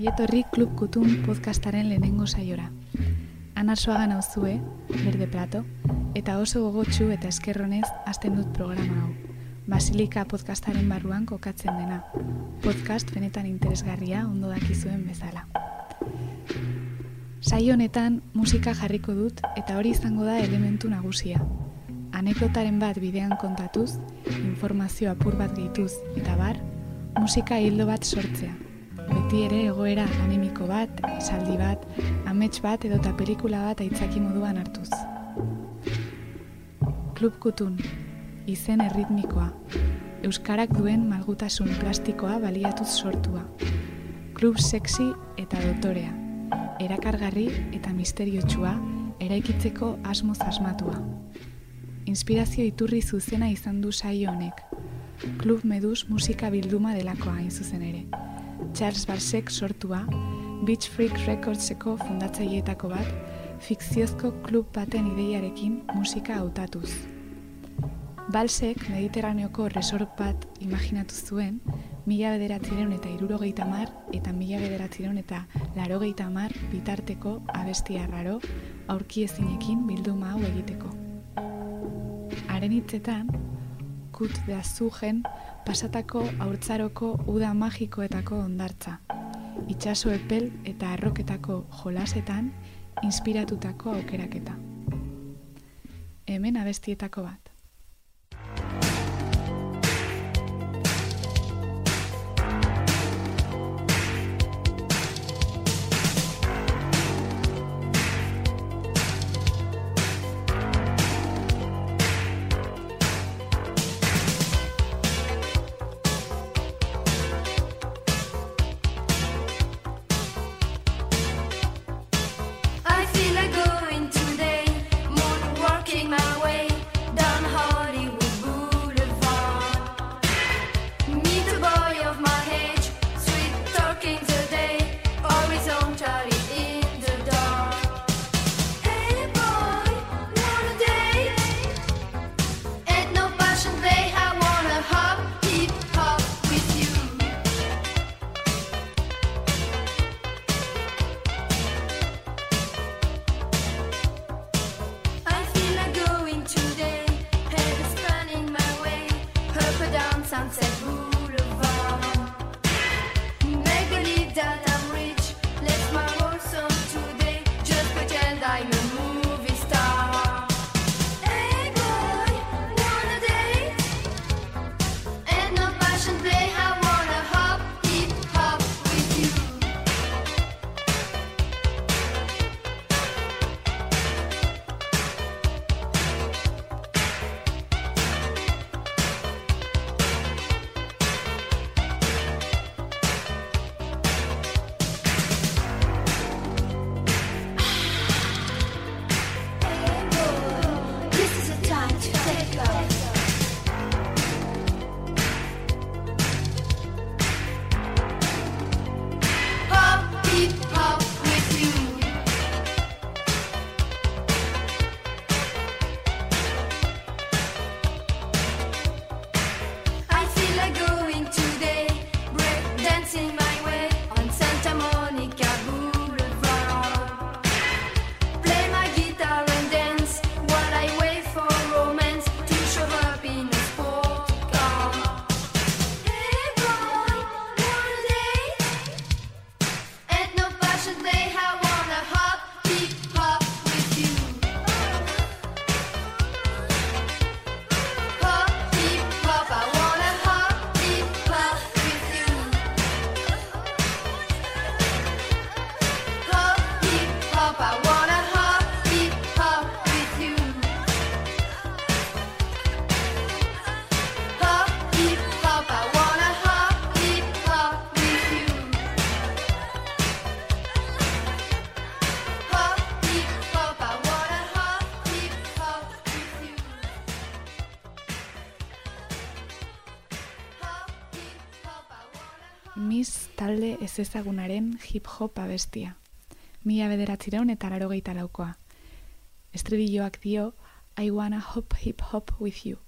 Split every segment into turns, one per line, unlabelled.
Ongietorri Klub Kutun podcastaren lehenengo saiora. Ana Soaga nauzue, Berde Plato, eta oso gogotsu eta eskerronez hasten dut programa hau. Basilika podcastaren barruan kokatzen dena. Podcast benetan interesgarria ondo dakizuen bezala. Saio honetan musika jarriko dut eta hori izango da elementu nagusia. Anekdotaren bat bidean kontatuz, informazio apur bat gehituz eta bar, musika hildo bat sortzea beti ere egoera animiko bat, esaldi bat, amets bat edo eta pelikula bat aitzaki moduan hartuz. Klub Kutun, izen erritmikoa, Euskarak duen malgutasun plastikoa baliatuz sortua. Klub sexy eta dotorea, erakargarri eta misteriotsua, eraikitzeko asmoz asmatua. Inspirazio iturri zuzena izan du saio honek, Klub Medus musika bilduma delakoa hain zuzen ere. Charles Barsek sortua, Beach Freak Recordseko fundatzaileetako bat, fikziozko klub baten ideiarekin musika hautatuz. Balsek Mediterraneoko resort bat imaginatu zuen, mila bederatzireun eta irurogeita mar, eta mila bederatzireun eta larogeita mar bitarteko abestia raro, aurki ezinekin bilduma hau egiteko. Haren hitzetan, kut de azugen, pasatako aurtzaroko uda magikoetako ondartza. Itxaso epel eta arroketako jolasetan inspiratutako aukeraketa. Hemen abestietako bat. Ez ezagunaren hip-hop abestia. Mila bederatzireun eta laro laukoa. Estribilloak dio, I wanna hop hip-hop with you.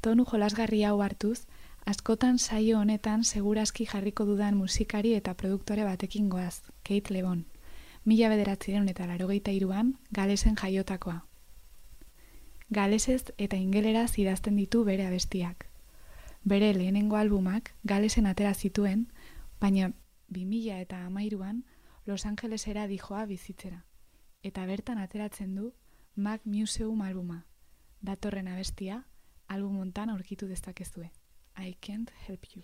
Tonu jolasgarri hau hartuz,
Askotan saio honetan seguraski jarriko dudan musikari eta produktore batekin goaz, Kate Lebon. Mila bederatziren eta larogeita iruan, galesen jaiotakoa. Galesez eta ingelera idazten ditu bere abestiak. Bere lehenengo albumak galesen atera zituen, baina 2000 eta amairuan Los Angelesera dijoa bizitzera. Eta bertan ateratzen du Mac Museum albuma. Datorren abestia, albumontan aurkitu dezakezue. I can't help you.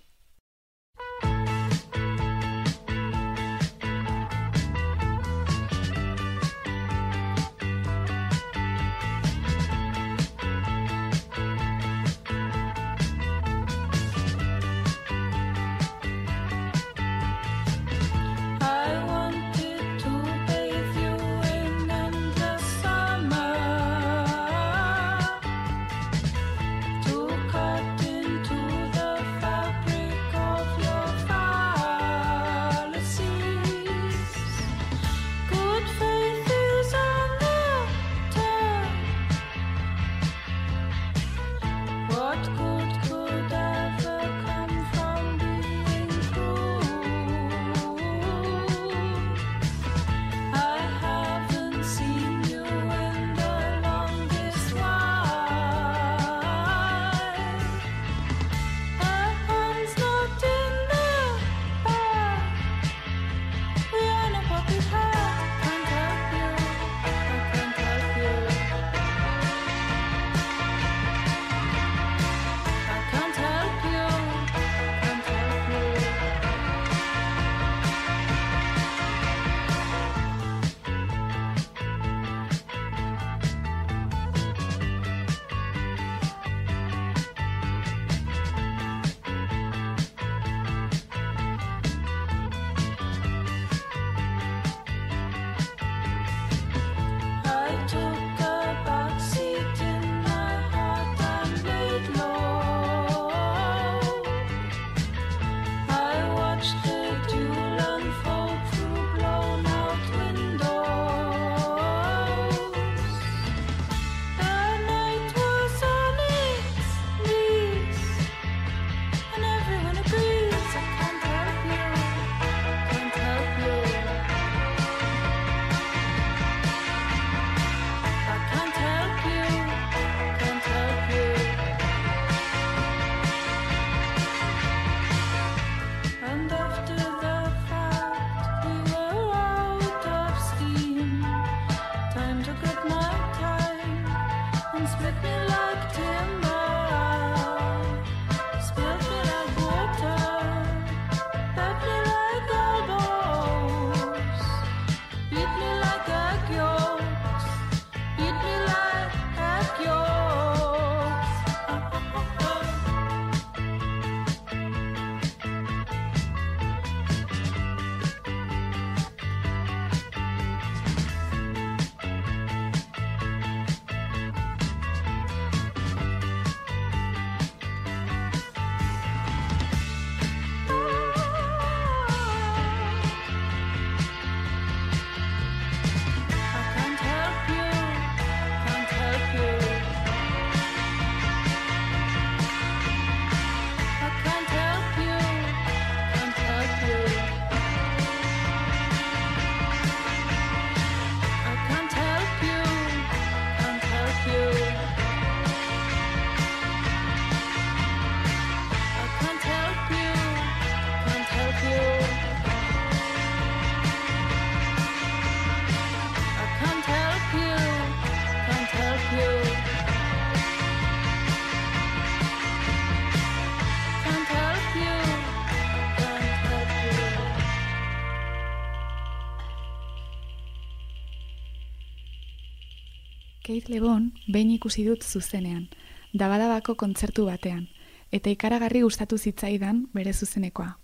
Lebon behin ikusi dut zuzenean, dabadabako kontzertu batean, eta ikaragarri gustatu zitzaidan bere zuzenekoa.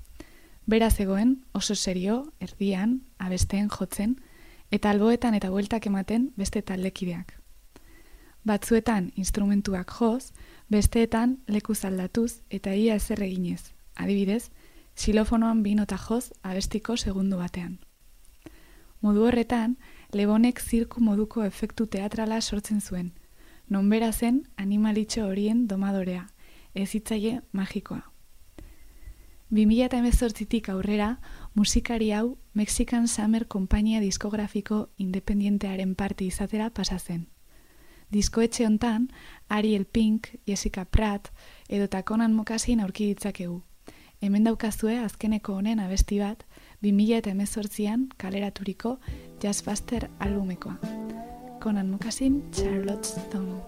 Bera zegoen, oso serio, erdian, abesteen jotzen, eta alboetan eta bueltak ematen beste taldekideak. Batzuetan instrumentuak joz, besteetan leku zaldatuz eta ia ezer eginez, adibidez, xilofonoan binota joz abestiko segundu batean. Modu horretan, Lebonek zirku moduko efektu teatrala sortzen zuen. Nonbera zen animalitxo horien domadorea, ez hitzaile magikoa.
2018tik aurrera, musikari hau Mexican Summer Kompainia diskografiko independientearen parte izatera pasa zen. Diskoetxe hontan, Ariel Pink, Jessica Pratt edo Takonan Mokasin aurki ditzakegu. Hemen daukazue azkeneko honen abesti bat, 2000 eta emezortzian kaleraturiko Jazzbuster albumekoa. Conan Mukasin, Charlotte Stone.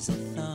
as a thumb.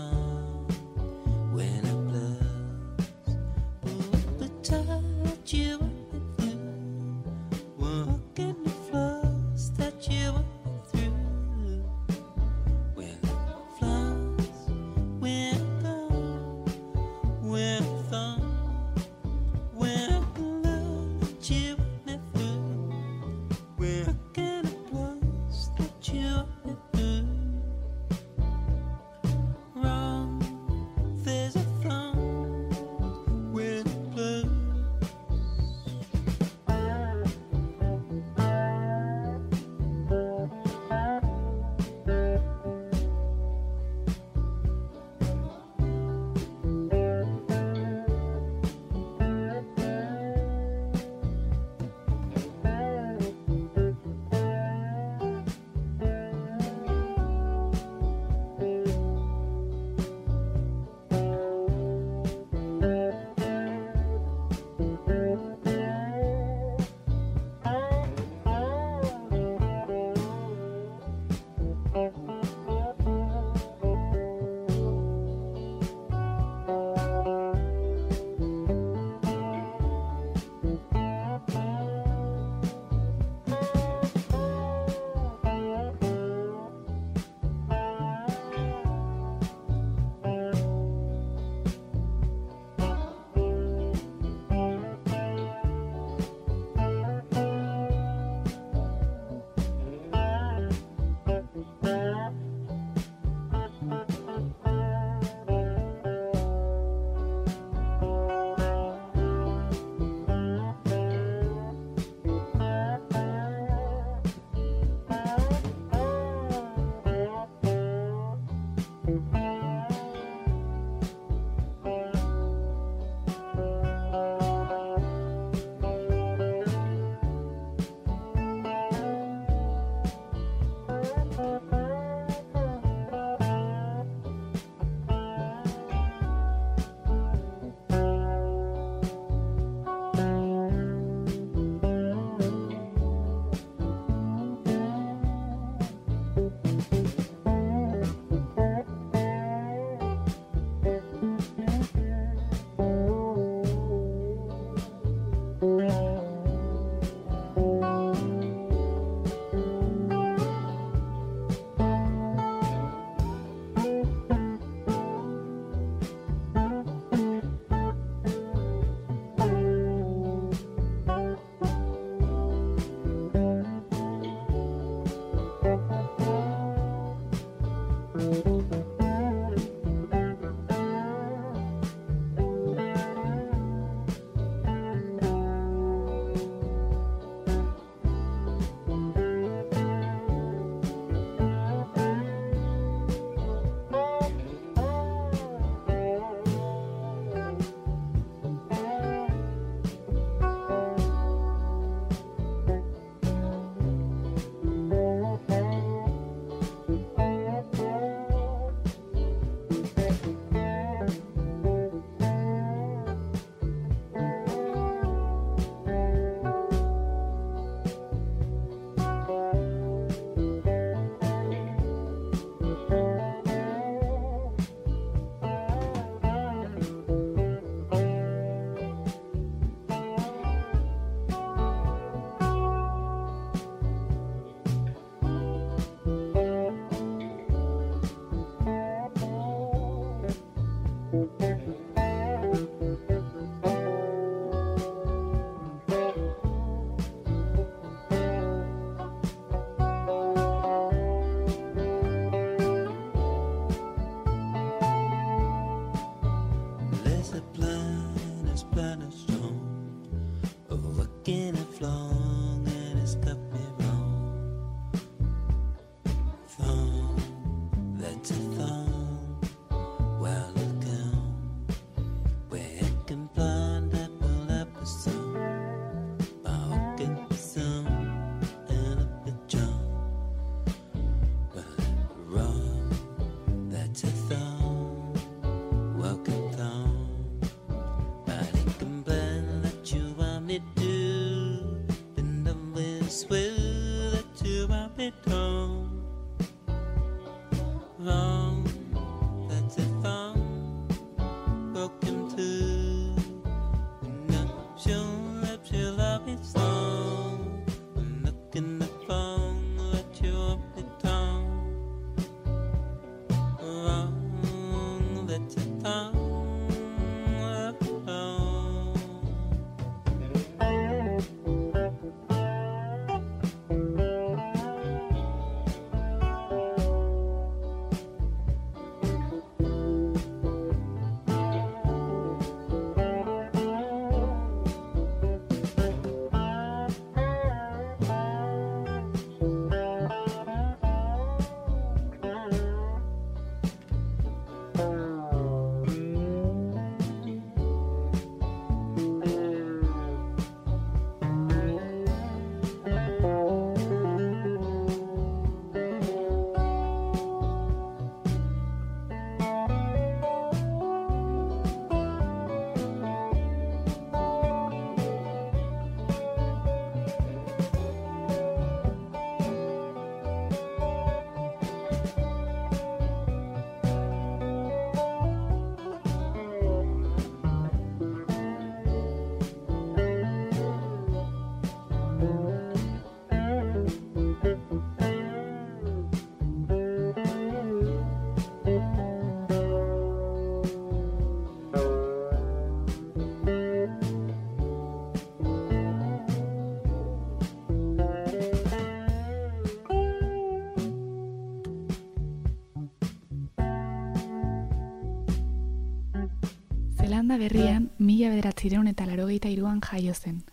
Zelanda berrian mila bederatzireun eta larogeita iruan jaio zen.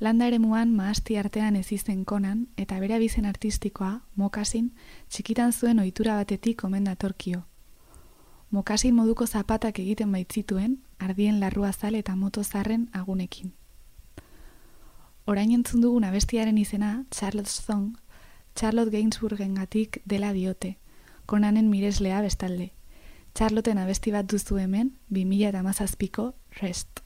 Landa ere muan maasti artean ez izen konan eta bere abizen artistikoa, mokasin, txikitan zuen ohitura batetik omen datorkio. Mokasin moduko zapatak egiten baitzituen, ardien larrua zal eta moto zarren agunekin. Orain entzun dugun abestiaren izena, Charlotte Song, Charlotte Gainsbourgen gatik dela diote, konanen mireslea bestalde. Charlotten abesti bat duzu hemen, 2017ko Rest.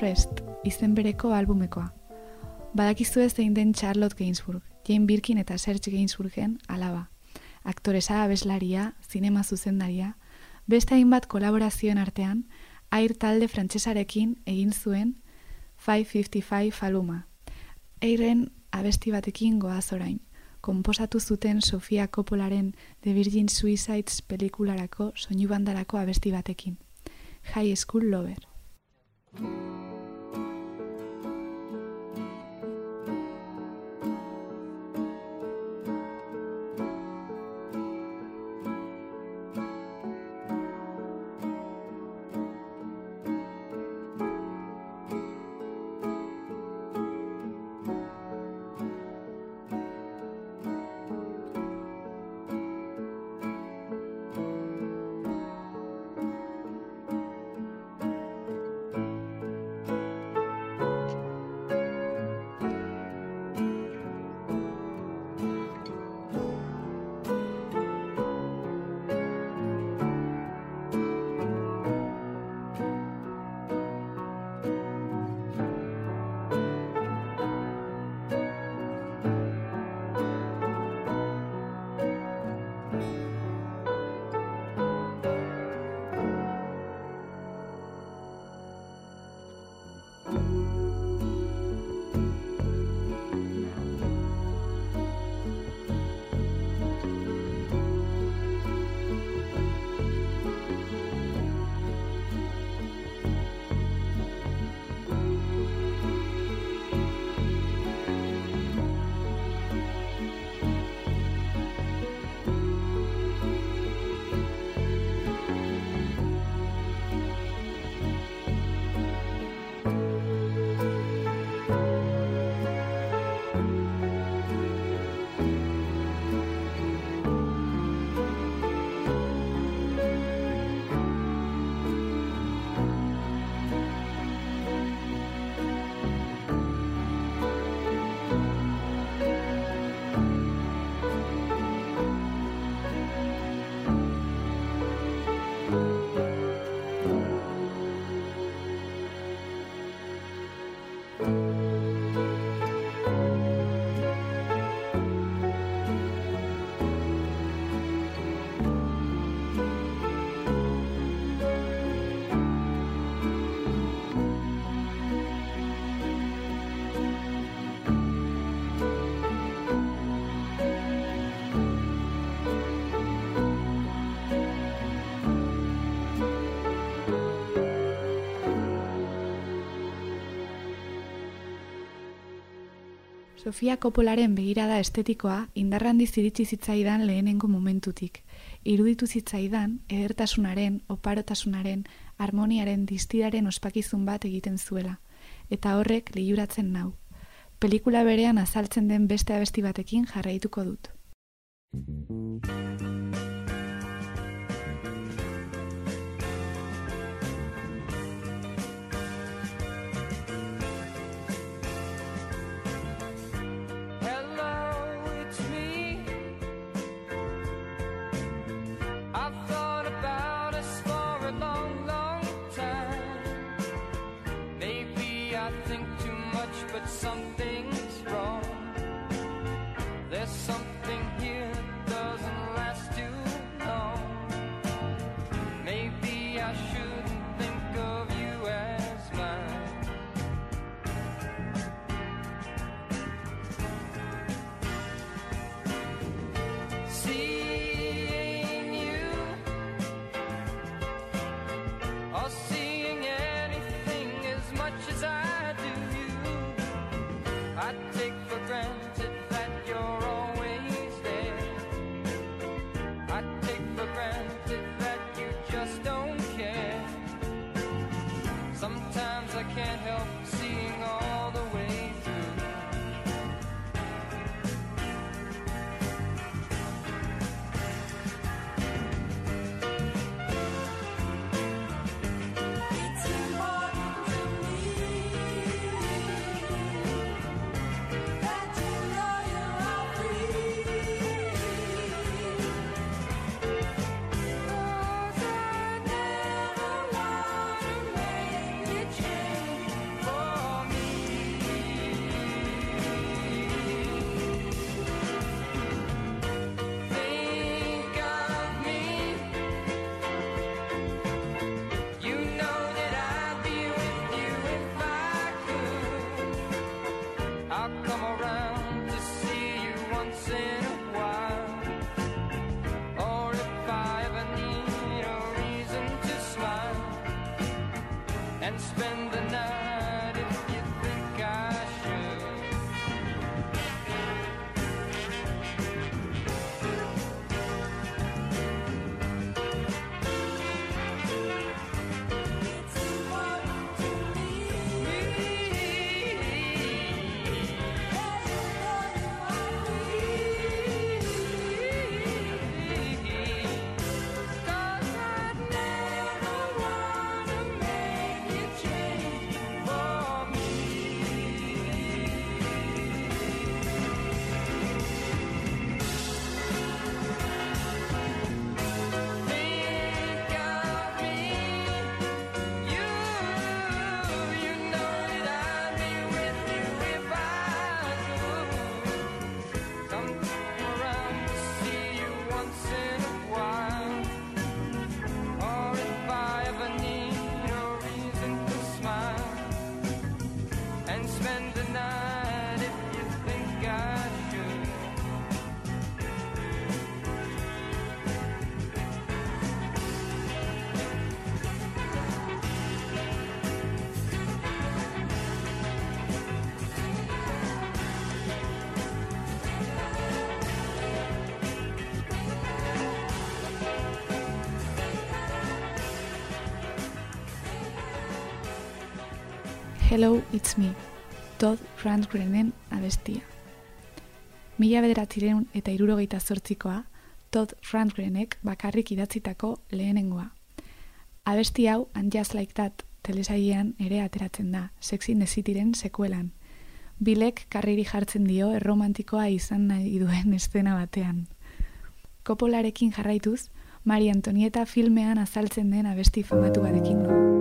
Rest, izen bereko albumekoa. Badakizu ez zein den Charlotte Gainsbourg, Jane Birkin eta Serge Gainsbourgen alaba. Aktoresa, abeslaria, zinema zuzendaria, beste hainbat kolaborazioen artean, air talde frantsesarekin egin zuen 555 aluma. Eiren abesti batekin goaz orain, komposatu zuten Sofia Coppolaren The Virgin Suicides pelikularako soinu bandarako abesti batekin. High School Lover. Sofia Kopolaren begirada estetikoa indarrandi ziritsi zitzaidan lehenengo momentutik. Iruditu zitzaidan, edertasunaren, oparotasunaren, harmoniaren, distiraren ospakizun bat egiten zuela. Eta horrek liuratzen nau. Pelikula berean azaltzen den beste abesti batekin jarraituko dut. Hello, it's me, Todd Rundgrenen abestia. Mila bederatzireun eta irurogeita zortzikoa, Todd Rundgrenek bakarrik idatzitako lehenengoa. Abesti hau, And Just Like That, telesailean ere ateratzen da, sexy nezitiren sekuelan. Bilek karriri jartzen dio erromantikoa izan nahi duen estena batean. Kopolarekin jarraituz, Mari Antonieta filmean azaltzen den abesti famatu badekin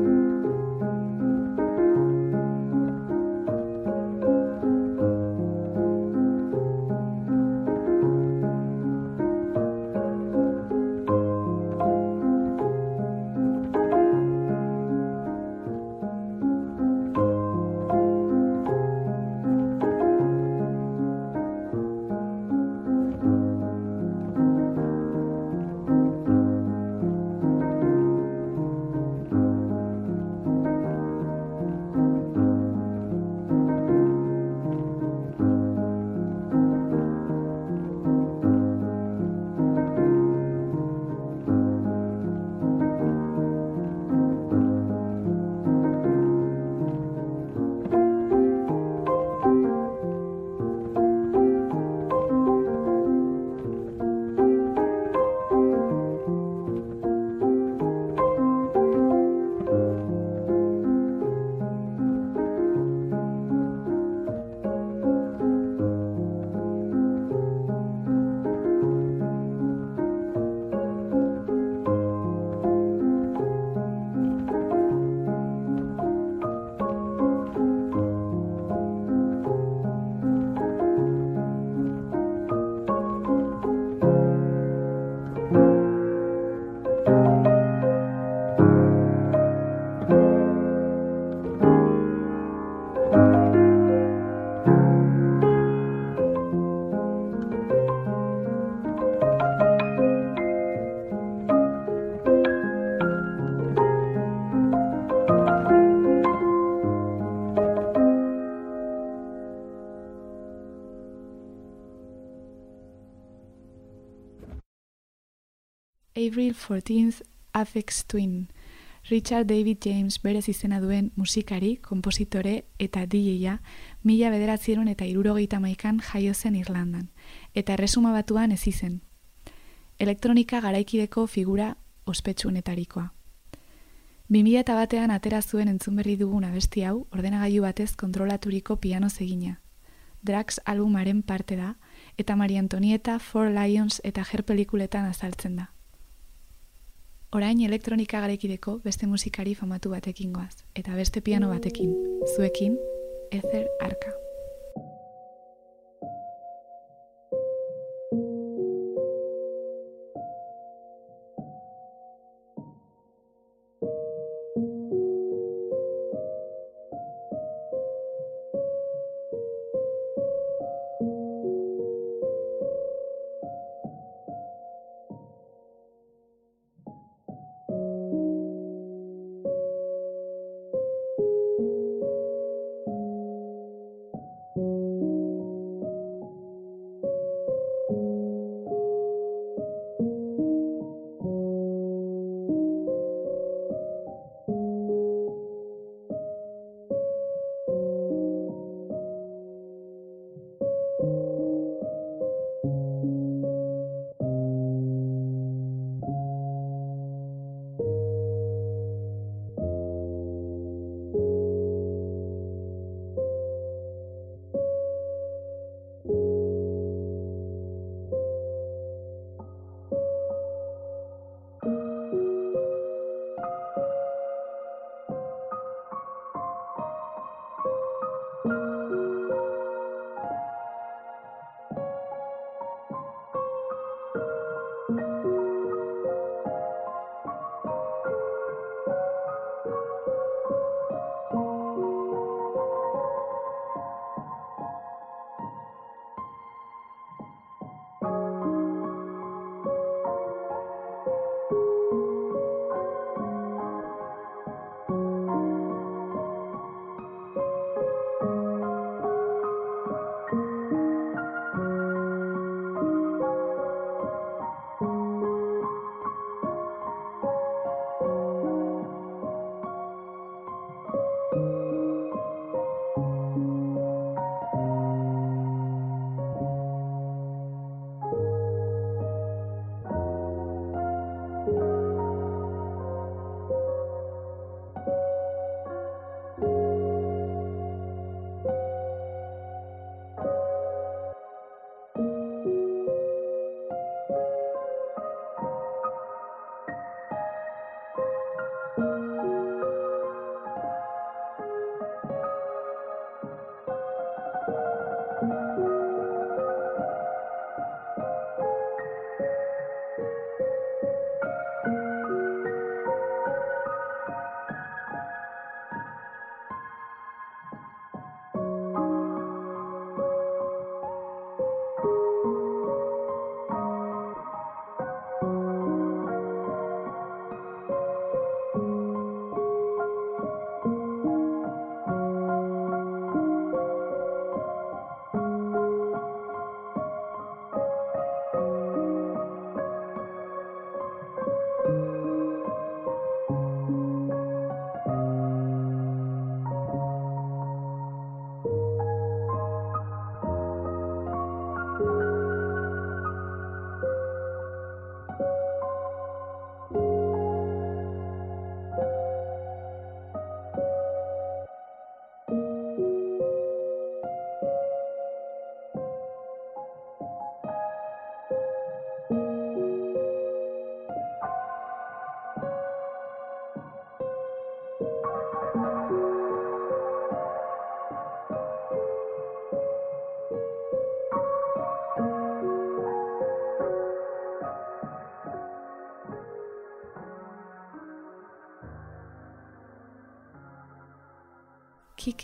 April 14th Affects Twin. Richard David James berez izena duen musikari, kompositore eta DJ-a mila bederatzieron eta irurogeita maikan jaio zen Irlandan, eta erresuma batuan ez izen. Elektronika garaikideko figura ospetsuenetarikoa. 2000 eta batean atera zuen entzun berri dugun abesti hau ordenagailu batez kontrolaturiko piano zegina. Drax albumaren parte da, eta Maria Antonieta, Four Lions eta Her pelikuletan azaltzen da. Orain elektronika garekideko beste musikari famatu batekin goaz, eta beste piano batekin, zuekin, Ether Arka.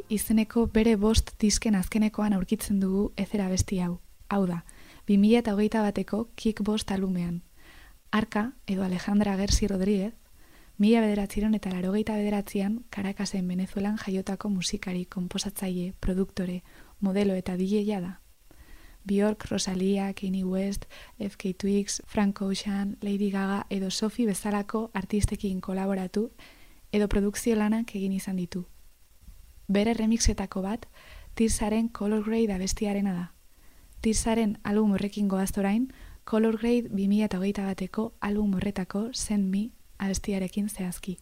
Izeneko bere bost disken azkenekoan aurkitzen dugu ezera besti hau. Hau da, 2008 bateko Kik bost alumean. Arka, edo Alejandra Gersi Rodríguez, mila bederatziron eta larogeita bederatzean Karakasen Venezuelan jaiotako musikari, komposatzaile, produktore, modelo eta DJ da. Bjork, Rosalia, Kanye West, FK Twigs, Frank Ocean, Lady Gaga edo Sophie bezalako artistekin kolaboratu edo produkzio lanak egin izan ditu. Bere remixetako bat, Tirsaren Color Grade abestiarena da. Tirsaren album horrekin goaztorain, Color Grade 2008 bateko album horretako Send Me abestiarekin zehazki.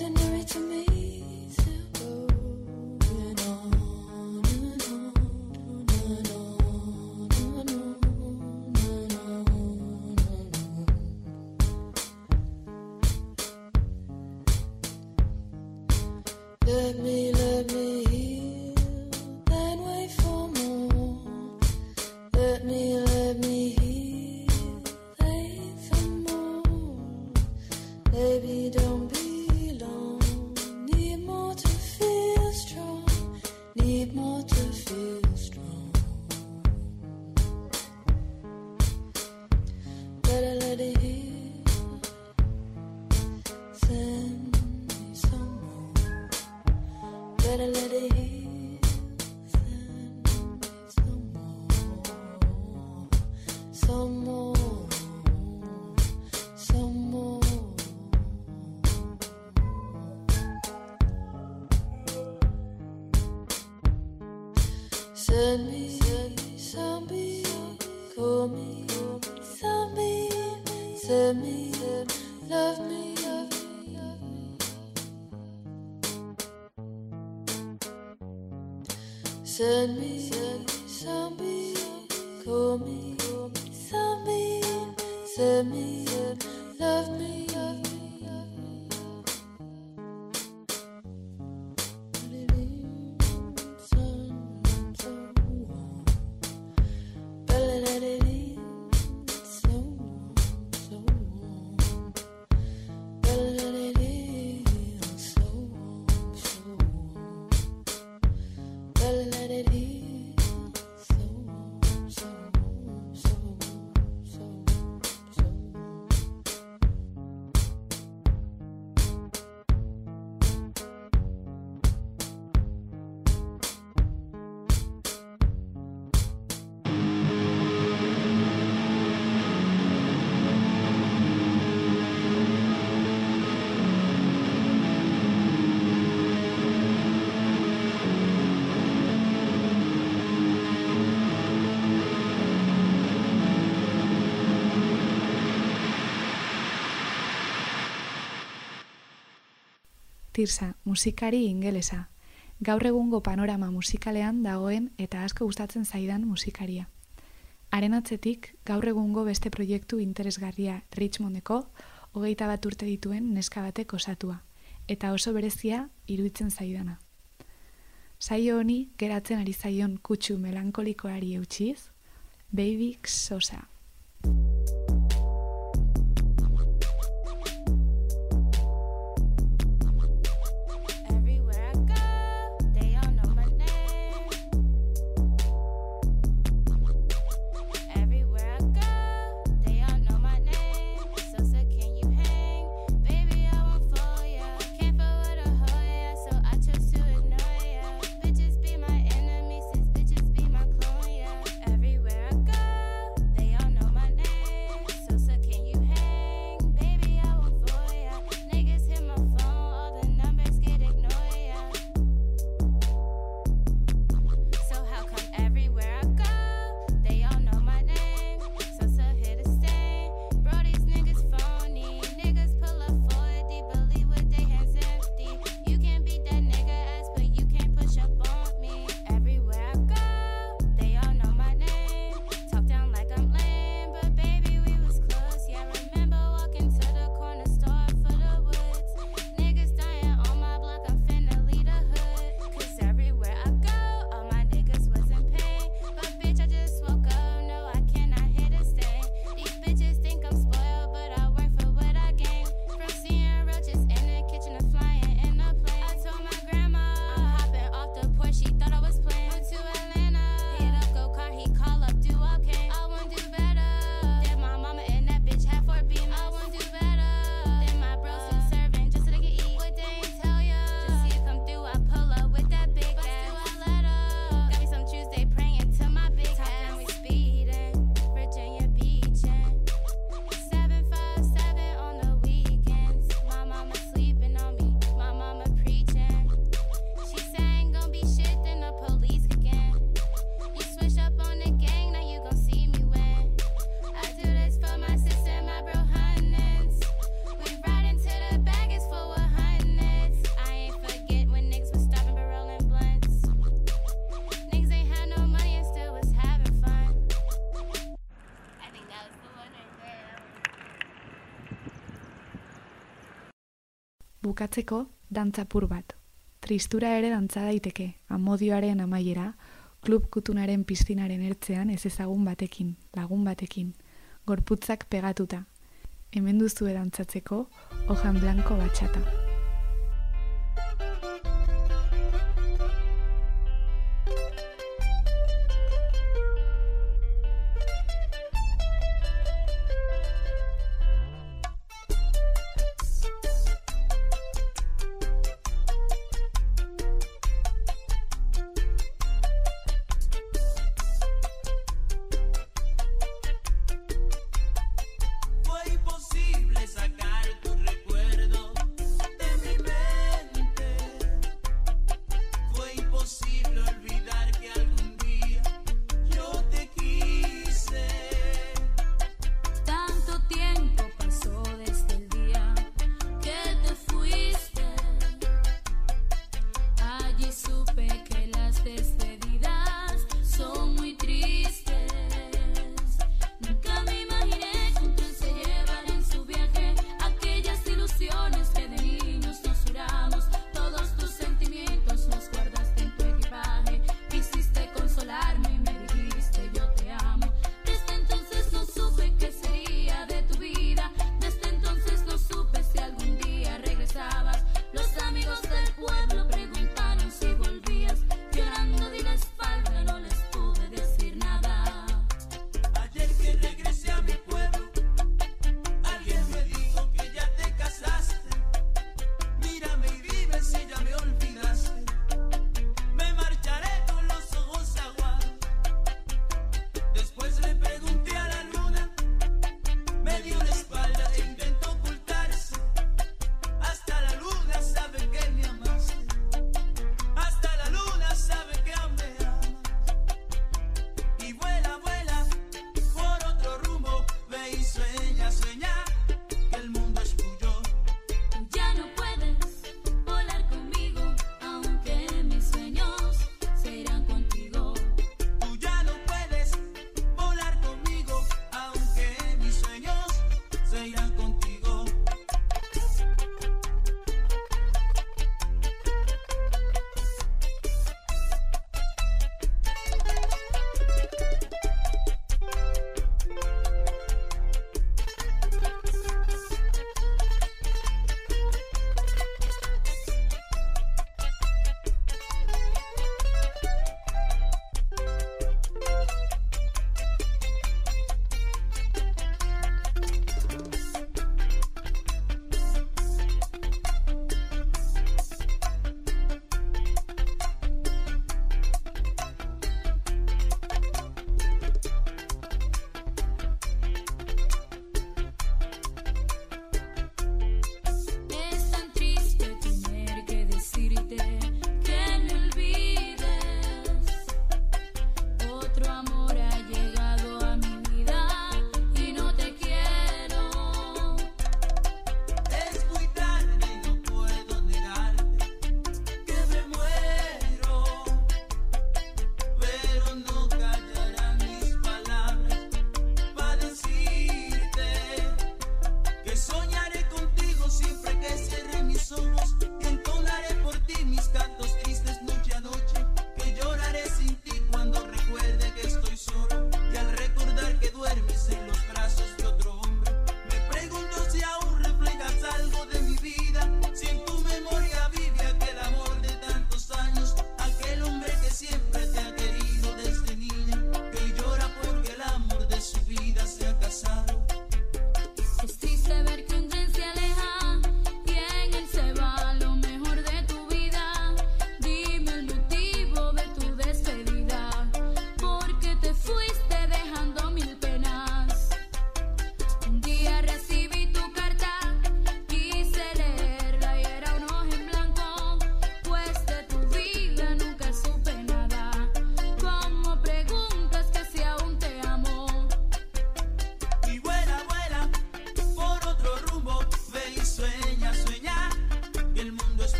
Ordinary to me darling.
Tirsa, musikari ingelesa. Gaur egungo panorama musikalean dagoen eta asko gustatzen zaidan musikaria. Haren atzetik, gaur egungo beste proiektu interesgarria Richmondeko, hogeita bat urte dituen neska batek osatua, eta oso berezia iruditzen zaidana.
Saio honi geratzen ari zaion kutsu melankolikoari eutxiz, Baby Sosa. bukatzeko dantzapur bat. Tristura ere dantza daiteke, amodioaren amaiera, klub kutunaren piztinaren ertzean ez ezagun batekin, lagun batekin, gorputzak pegatuta. Hemen duzu edantzatzeko, hojan blanko batxata.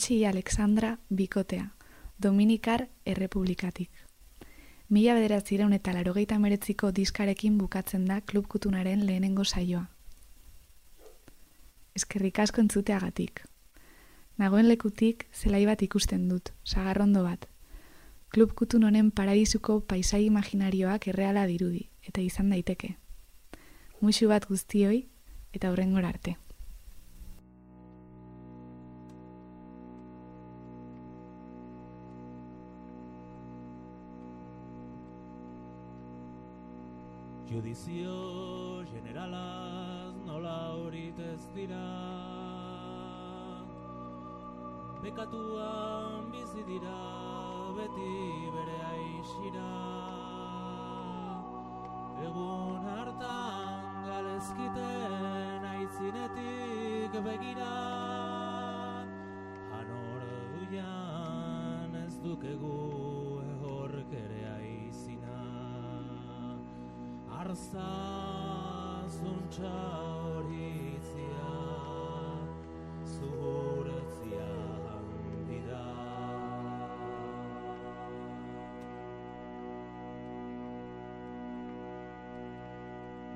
Montxi Alexandra Bikotea, Dominikar Errepublikatik. Mila bederatzireun eta larogeita meretziko diskarekin bukatzen da Klub Kutunaren lehenengo saioa. Eskerrik asko entzuteagatik. Nagoen lekutik zelai bat ikusten dut, sagarrondo bat. Klub Kutun honen paradisuko paisai imaginarioak erreala dirudi, eta izan daiteke. Muxu bat guztioi, eta hurrengora arte.
Judizio generalaz nola horit ez dira. Bekatuan bizi dira beti bere aixira. Egun hartan galezkiten aitzinetik begira. Hanor duian ez dukegu Zuntza horitzia zuhurtzia handida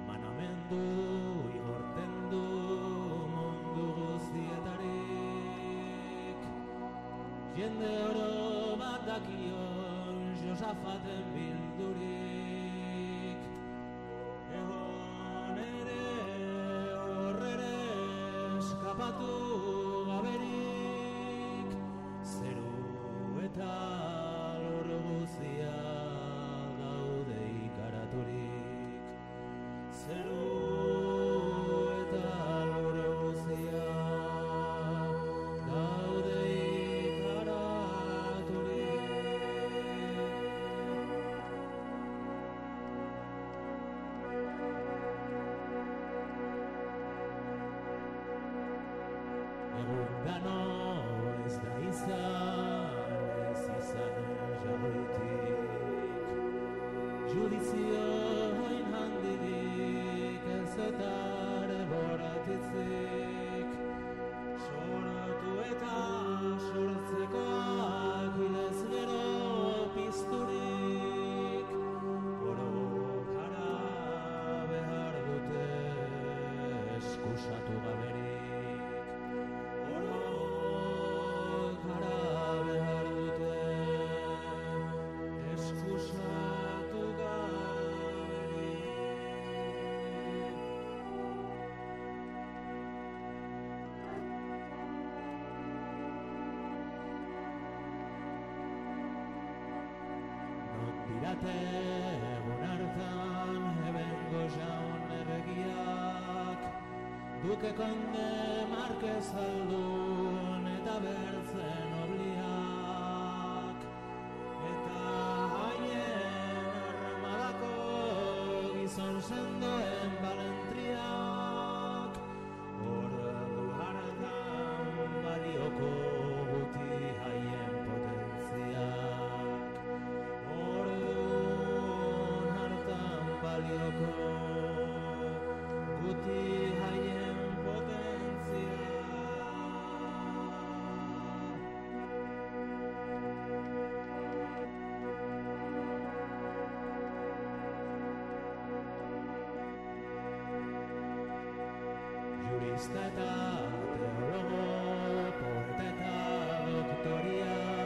Manamendu igorten du mundu guztietarik. Jende oro bat dakion Josafaten bildurik Salvador. Dirate egun hartan ebengo jaun erregiak Duke konde Marquez aldun eta bertzen obliak. Eta haien armadako gizon sendoen balentriak Jurista eta teologo, poeta eta doktoriak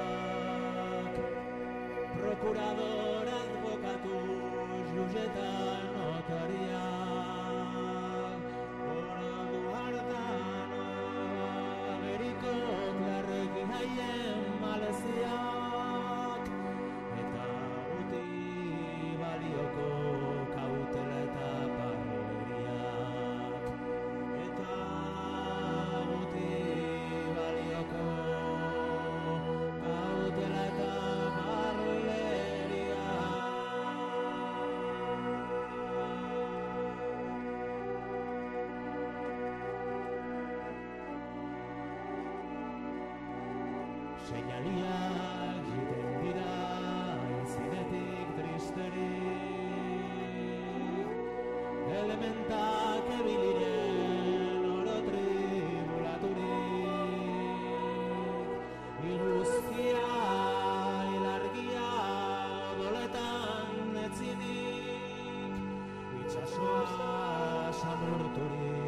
Prokurador, advokatu, eta Seinaliak giten dira Zinetik tristeri. Elementak ebiliren Oro tribulaturik. Iluzkia Ilargia Doletan etzinik. Itxasua Samurturik.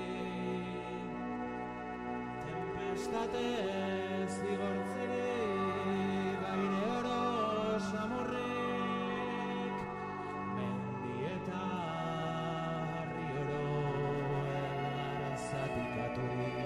Kristate zigortzire Baire oro samurrik Mendieta Harri oro Erazatik aturik